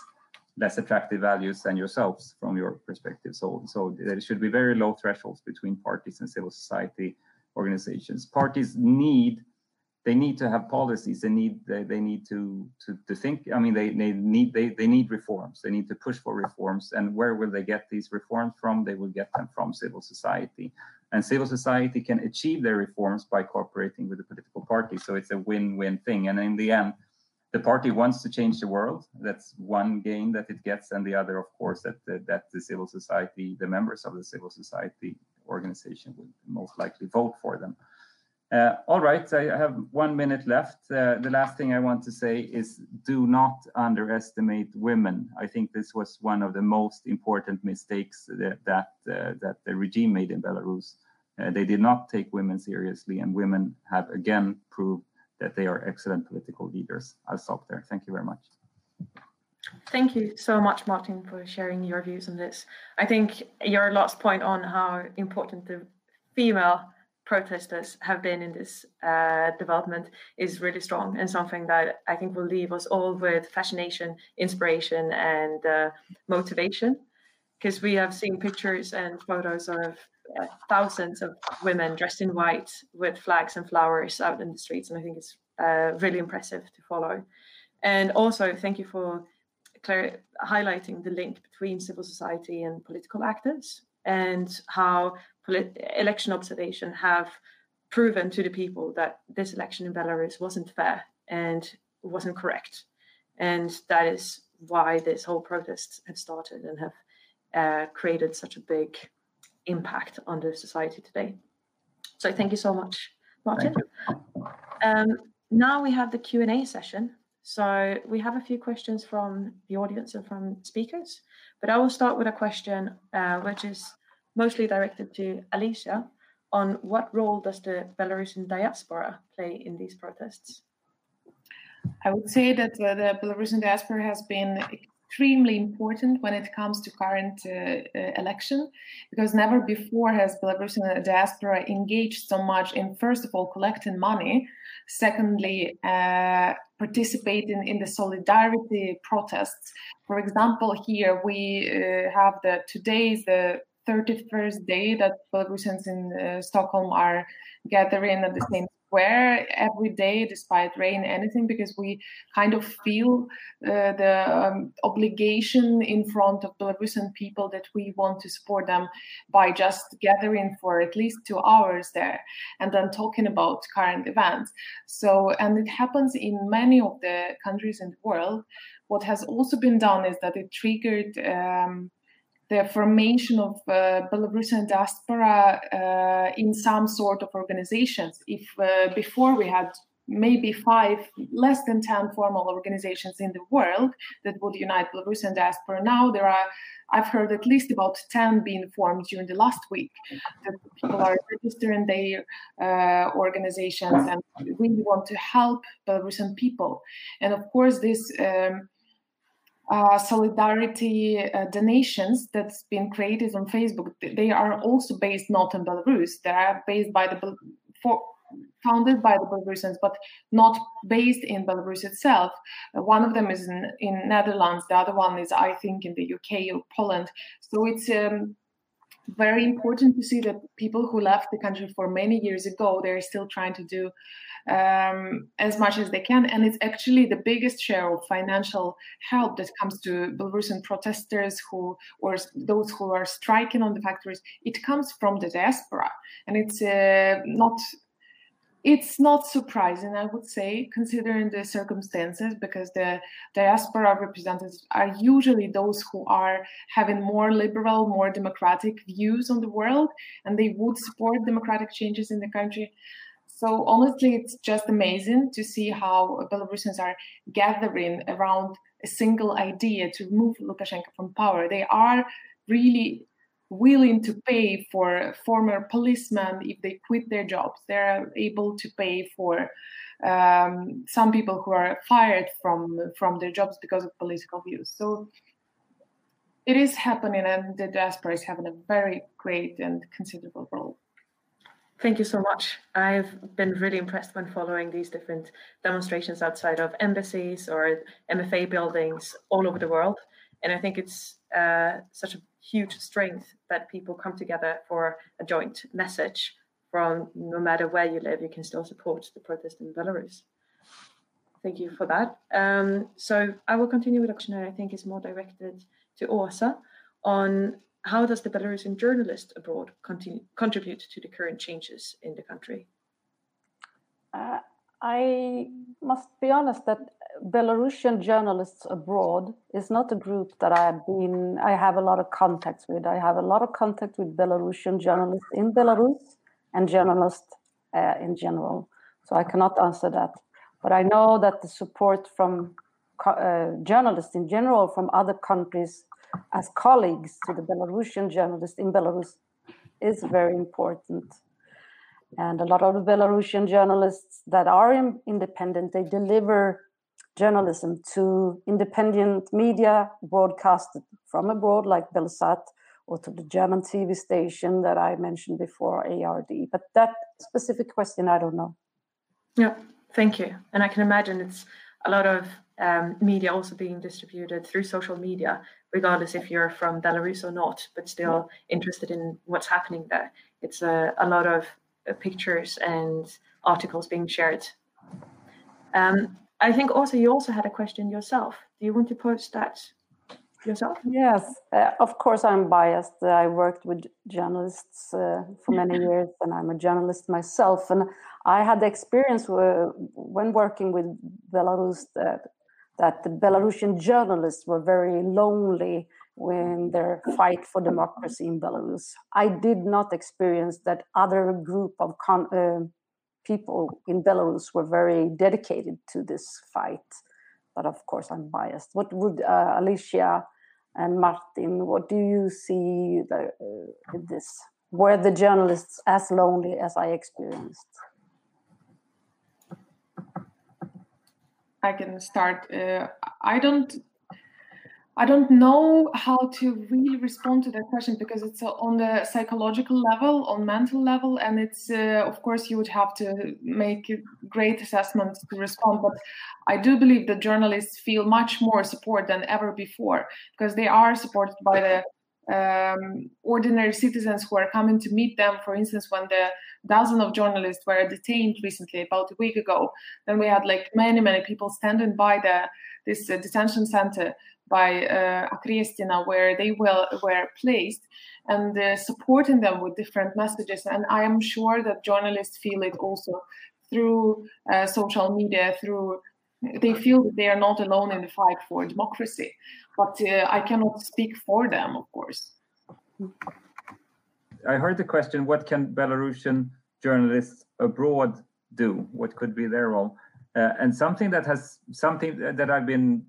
less attractive values than yourselves from your perspective. So, so there should be very low thresholds between parties and civil society organizations. Parties need they need to have policies. They need they, they need to, to to think. I mean, they, they need they, they need reforms. They need to push for reforms. And where will they get these reforms from? They will get them from civil society. And civil society can achieve their reforms by cooperating with the political party. So it's a win-win thing. And in the end, the party wants to change the world. That's one gain that it gets, and the other, of course, that the, that the civil society, the members of the civil society organization would most likely vote for them. Uh, all right, I have one minute left. Uh, the last thing I want to say is do not underestimate women. I think this was one of the most important mistakes that that, uh, that the regime made in Belarus. Uh, they did not take women seriously, and women have again proved that they are excellent political leaders. I'll stop there. Thank you very much. Thank you so much, Martin, for sharing your views on this. I think your last point on how important the female protesters have been in this uh, development is really strong and something that I think will leave us all with fascination, inspiration, and uh, motivation. Because we have seen pictures and photos of uh, thousands of women dressed in white with flags and flowers out in the streets, and I think it's uh, really impressive to follow. And also, thank you for highlighting the link between civil society and political actors and how election observation have proven to the people that this election in Belarus wasn't fair and wasn't correct. And that is why this whole protest have started and have uh, created such a big impact on the society today. So thank you so much, Martin. Um, now we have the Q&A session. So we have a few questions from the audience and from speakers, but I will start with a question uh, which is mostly directed to Alesia on what role does the Belarusian diaspora play in these protests? I would say that uh, the Belarusian diaspora has been extremely important when it comes to current uh, uh, election because never before has Belarusian diaspora engaged so much in first of all collecting money, secondly uh, participating in the solidarity protests. For example, here we uh, have the today's the 31st day that Belarusians in uh, Stockholm are gathering at the same square every day, despite rain, anything, because we kind of feel uh, the um, obligation in front of Belarusian people that we want to support them by just gathering for at least two hours there and then talking about current events. So, and it happens in many of the countries in the world. What has also been done is that it triggered. Um, the formation of uh, Belarusian diaspora uh, in some sort of organizations. If uh, before we had maybe five, less than 10 formal organizations in the world that would unite Belarusian diaspora, now there are, I've heard at least about 10 being formed during the last week. That people are registering their uh, organizations and really want to help Belarusian people. And of course, this um, uh, solidarity uh, donations that's been created on Facebook, they are also based not in Belarus. They are based by the for, founded by the Belarusians, but not based in Belarus itself. Uh, one of them is in, in Netherlands. The other one is, I think, in the UK or Poland. So it's um, very important to see that people who left the country for many years ago, they're still trying to do um, as much as they can. And it's actually the biggest share of financial help that comes to Belarusian protesters who, or those who are striking on the factories. It comes from the diaspora, and it's uh, not. It's not surprising, I would say, considering the circumstances, because the diaspora representatives are usually those who are having more liberal, more democratic views on the world, and they would support democratic changes in the country. So honestly, it's just amazing to see how Belarusians are gathering around a single idea to remove Lukashenko from power. They are really willing to pay for former policemen if they quit their jobs. They're able to pay for um, some people who are fired from from their jobs because of political views. So it is happening, and the diaspora is having a very great and considerable role. Thank you so much. I've been really impressed when following these different demonstrations outside of embassies or MFA buildings all over the world. And I think it's uh, such a huge strength that people come together for a joint message from no matter where you live, you can still support the protest in Belarus. Thank you for that. Um, so I will continue with a question that I think is more directed to Åsa on how does the Belarusian journalist abroad continue, contribute to the current changes in the country? Uh, I must be honest that Belarusian journalists abroad is not a group that I have been. I have a lot of contacts with. I have a lot of contact with Belarusian journalists in Belarus and journalists uh, in general. So I cannot answer that. But I know that the support from uh, journalists in general from other countries as colleagues to the Belarusian journalists in Belarus is very important. And a lot of the Belarusian journalists that are in, independent, they deliver journalism to independent media broadcasted from abroad, like Belsat, or to the German TV station that I mentioned before, ARD. But that specific question, I don't know. Yeah, thank you. And I can imagine it's a lot of um, media also being distributed through social media, regardless if you're from Belarus or not, but still interested in what's happening there. It's a, a lot of pictures and articles being shared. Um, I think also you also had a question yourself. Do you want to post that yourself? Yes, uh, of course I'm biased. I worked with journalists uh, for many years, and I'm a journalist myself. And I had the experience when working with Belarus that, that the Belarusian journalists were very lonely when their fight for democracy in Belarus. I did not experience that other group of con- uh, people in Belarus were very dedicated to this fight. But of course, I'm biased. What would uh, Alesia and Martin, what do you see the, uh, this? Were the journalists as lonely as I experienced? I can start. Uh, I don't I don't know how to really respond to that question because it's on the psychological level, on mental level, and it's uh, of course you would have to make great assessments to respond. But I do believe that journalists feel much more support than ever before because they are supported by the um, ordinary citizens who are coming to meet them. For instance, when the dozen of journalists were detained recently, about a week ago, then we had like many many people standing by the this uh, detention center by uh, Akrestina, where they will, were placed, and uh, supporting them with different messages. And I am sure that journalists feel it also through uh, social media, through they feel that they are not alone in the fight for democracy. But uh, I cannot speak for them, of course. I heard the question: What can Belarusian journalists abroad do? What could be their role? Uh, and something that has something that I've been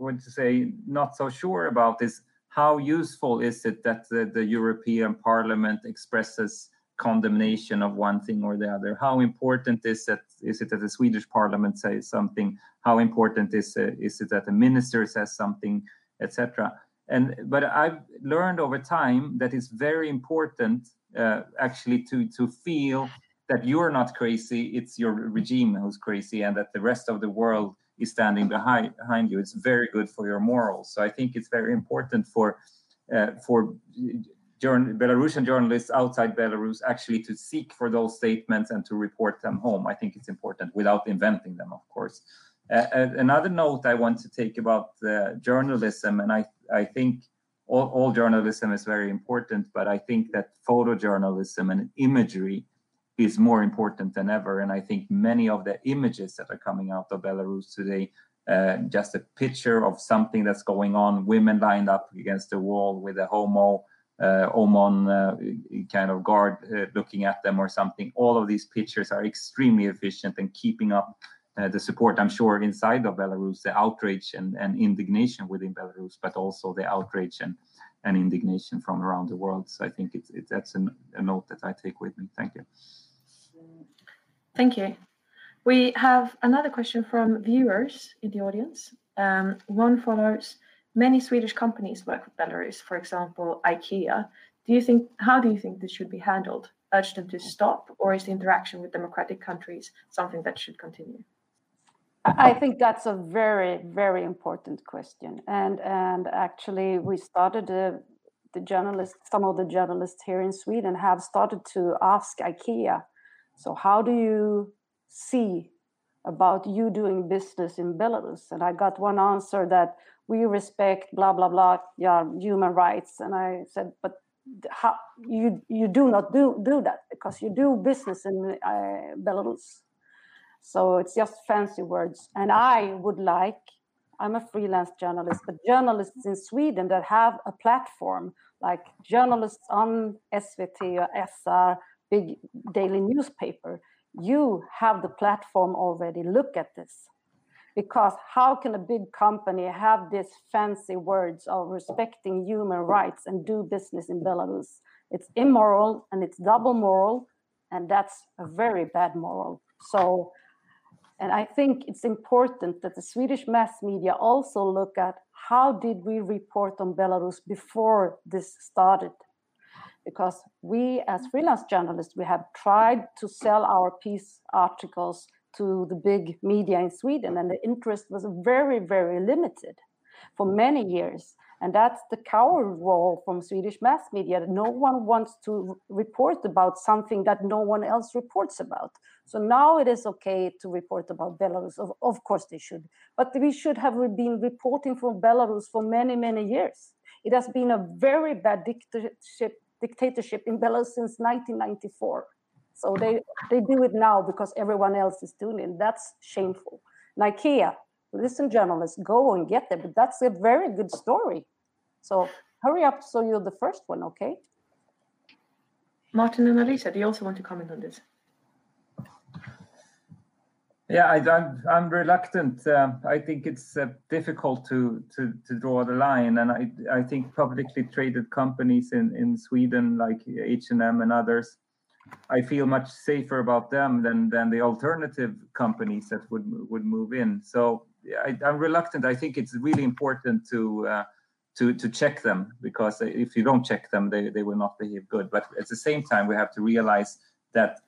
would say not so sure about is how useful is it that the, the European Parliament expresses condemnation of one thing or the other? How important is it is it that the Swedish Parliament says something? How important is it, is it that the minister says something, etc. And but I've learned over time that it's very important uh, actually to to feel that you're not crazy; it's your regime who's crazy, and that the rest of the world is standing behind behind you. It's very good for your morals. So I think it's very important for uh, for journal, Belarusian journalists outside Belarus actually to seek for those statements and to report them home. I think it's important without inventing them, of course. Uh, another note I want to take about uh, journalism, and I I think all, all journalism is very important, but I think that photojournalism and imagery is more important than ever. And I think many of the images that are coming out of Belarus today, uh, just a picture of something that's going on, women lined up against the wall with a homo, uh, OMON uh, kind of guard uh, looking at them or something. All of these pictures are extremely efficient and keeping up uh, the support, I'm sure, inside of Belarus, the outrage and, and indignation within Belarus, but also the outrage and, and indignation from around the world. So I think it's, it's that's a note that I take with me. Thank you. Thank you. We have another question from viewers in the audience. Um, one follows many Swedish companies work with Belarus, for example, IKEA. Do you think how do you think this should be handled? Urge them to stop, or is the interaction with democratic countries something that should continue? I think that's a very, very important question, and and actually we started uh, the journalists, some of the journalists here in Sweden have started to ask IKEA so, how do you see about you doing business in Belarus? And I got one answer that we respect blah blah blah, yeah, human rights. And I said, but how you you do not do do that because you do business in uh, Belarus. So it's just fancy words. And I would like, I'm a freelance journalist, but journalists in Sweden that have a platform, like journalists on SVT or SR, big daily newspaper, you have the platform already. Look at this. Because how can a big company have these fancy words of respecting human rights and do business in Belarus? It's immoral and it's double moral, and that's a very bad moral. So, and I think it's important that the Swedish mass media also look at how did we report on Belarus before this started? Because we, as mm-hmm. freelance journalists, we have tried to sell our piece articles to the big media in Sweden, and the interest was very, very limited for many years. And that's the coward role from Swedish mass media. No one wants to report about something that no one else reports about. So now it is okay to report about Belarus. Of, of course, they should. But we should have been reporting from Belarus for many, many years. It has been a very bad dictatorship, dictatorship in Belarus since 1994. So they, they do it now because everyone else is doing it. That's shameful. And IKEA, listen, journalists, go and get there. But that's a very good story. So hurry up so you're the first one, okay? Martin and Alesia, do you also want to comment on this? Yeah, I, am I'm, I'm reluctant. Uh, I think it's uh, difficult to, to to draw the line, and I I think publicly traded companies in in Sweden like H and M and others I feel much safer about them than than the alternative companies that would would move in. So I, am reluctant. I think it's really important to uh, to to check them because if you don't check them, they they will not behave good. But at the same time, we have to realize that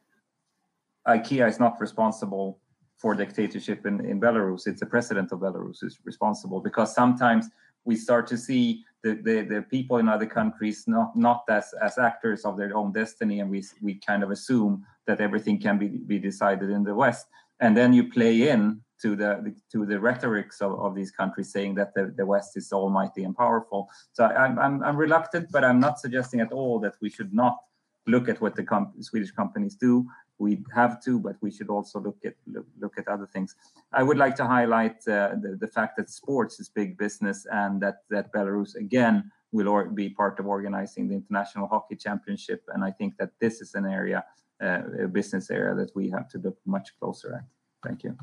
IKEA is not responsible for dictatorship in, in Belarus. It's the president of Belarus who's responsible because sometimes we start to see the, the, the people in other countries not not as as actors of their own destiny and we we kind of assume that everything can be be decided in the west. And then you play in to the to the rhetorics of, of these countries saying that the, the west is almighty and powerful. So I'm, I'm i'm reluctant but i'm not suggesting at all that we should not look at what the swedish companies do we have to, but we should also look at look, look at other things. I would like to highlight uh, the, the fact that sports is big business and that that Belarus again will be part of organizing the international hockey championship. And I think that this is an area, uh, a business area that we have to look much closer at. Thank you.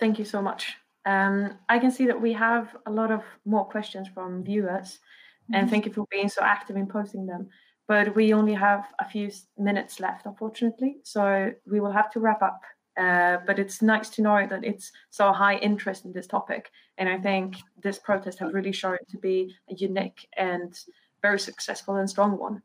Thank you so much. Um, I can see that we have a lot of more questions from viewers, and thank you for being so active in posting them but we only have a few minutes left, unfortunately. So we will have to wrap up. Uh, but it's nice to know that it's so high interest in this topic. And I think this protest has really shown to be a unique and very successful and strong one.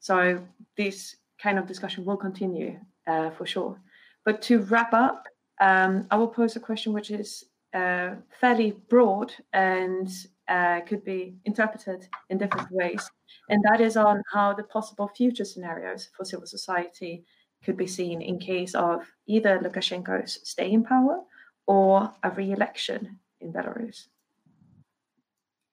So this kind of discussion will continue uh, for sure. But to wrap up, um, I will pose a question which is uh, fairly broad and uh, could be interpreted in different ways. And that is on how the possible future scenarios for civil society could be seen in case of either Lukashenko's stay in power or a re election in Belarus.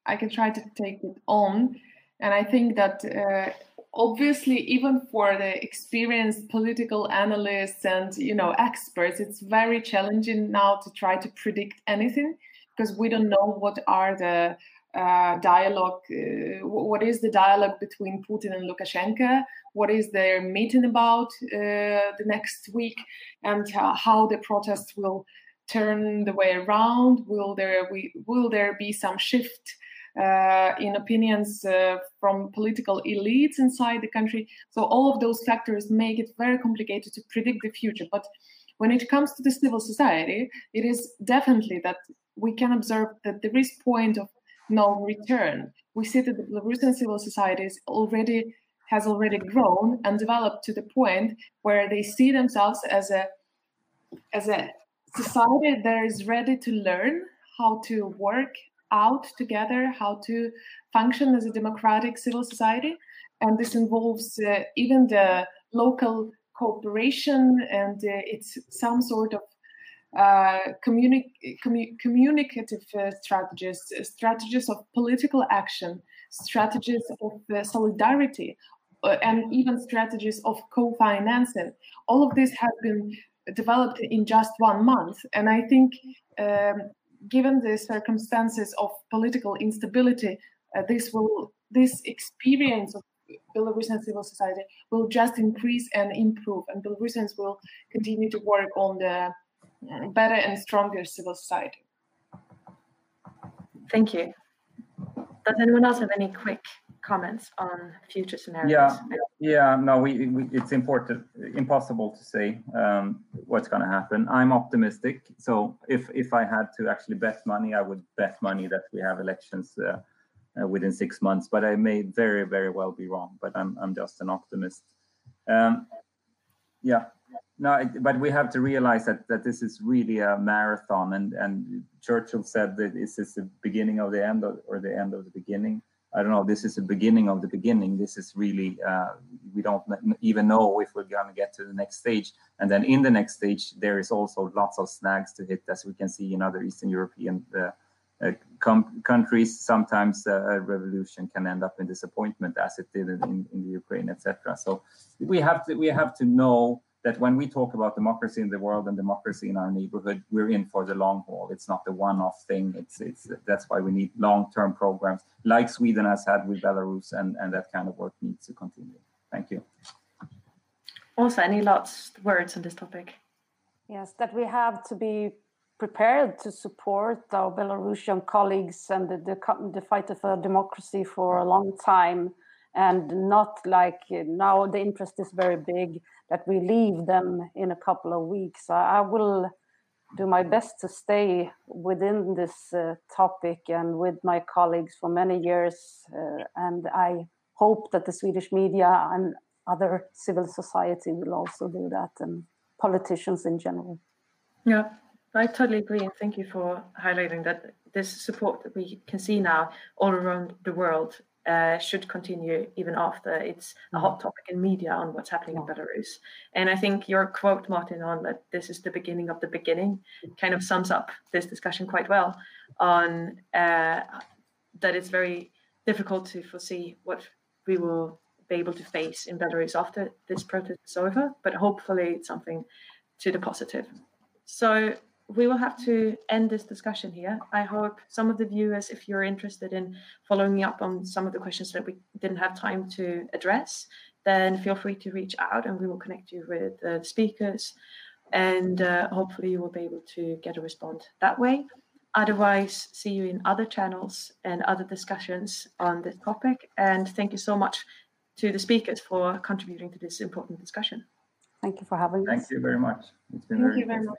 I can try to take it on. And I think that uh, obviously, even for the experienced political analysts and you know experts, it's very challenging now to try to predict anything because we don't know what are the uh, dialogue. Uh, what is the dialogue between Putin and Lukashenko? What is their meeting about uh, the next week, and how the protests will turn the way around? Will there we, will there be some shift? Uh, in opinions uh, from political elites inside the country. So, all of those factors make it very complicated to predict the future. But when it comes to the civil society, it is definitely that we can observe that there is point of no return. We see that the Belarusian civil societies already has already grown and developed to the point where they see themselves as a as a society that is ready to learn how to work out together, how to function as a democratic civil society, and this involves uh, even the local cooperation and uh, it's some sort of uh, communi- commu- communicative uh, strategies, strategies of political action, strategies of uh, solidarity, uh, and even strategies of co-financing. All of this has been developed in just one month, and I think, um, given the circumstances of political instability, this will this experience of Belarusian civil society will just increase and improve, and Belarusians will continue to work on the uh, better and stronger civil society. Thank you. Does anyone else have any quick comments on future scenarios? Yeah, yeah. No, we, we it's important, impossible to say um, what's going to happen. I'm optimistic. So if if I had to actually bet money, I would bet money that we have elections uh, uh, within six months. But I may very very well be wrong. But I'm I'm just an optimist. Um, yeah. No, but we have to realize that that this is really a marathon, and and Churchill said that this is the beginning of the end, of, or the end of the beginning. I don't know. This is the beginning of the beginning. This is really uh, we don't even know if we're going to get to the next stage. And then in the next stage, there is also lots of snags to hit, as we can see in other Eastern European uh, uh, countries. Sometimes a revolution can end up in disappointment, as it did in, in the Ukraine, etc. So we have to we have to know that when we talk about democracy in the world and democracy in our neighborhood, we're in for the long haul. It's not the one-off thing. It's it's that's why we need long-term programs like Sweden has had with Belarus, and and that kind of work needs to continue. Thank you. Also, any last words on this topic? Yes, that we have to be prepared to support our Belarusian colleagues and the, the, the fight for democracy for a long time and not like now the interest is very big that we leave them in a couple of weeks. I, I will do my best to stay within this uh, topic and with my colleagues for many years. Uh, and I hope that the Swedish media and other civil society will also do that and politicians in general. Yeah, I totally agree. And thank you for highlighting that this support that we can see now all around the world uh, should continue even after it's a hot mm. topic in media on what's happening in Belarus. And I think your quote, Martin, on that this is the beginning of the beginning kind of sums up this discussion quite well on uh, that it's very difficult to foresee what we will be able to face in Belarus after this protest is over, but hopefully it's something to the positive. So we will have to end this discussion here. I hope some of the viewers, if you're interested in following up on some of the questions that we didn't have time to address, then feel free to reach out and we will connect you with uh, the speakers. And uh, hopefully, you will be able to get a response that way. Otherwise, see you in other channels and other discussions on this topic. And thank you so much to the speakers for contributing to this important discussion. Thank you for having us. Thank you very much. It's been thank very you very much.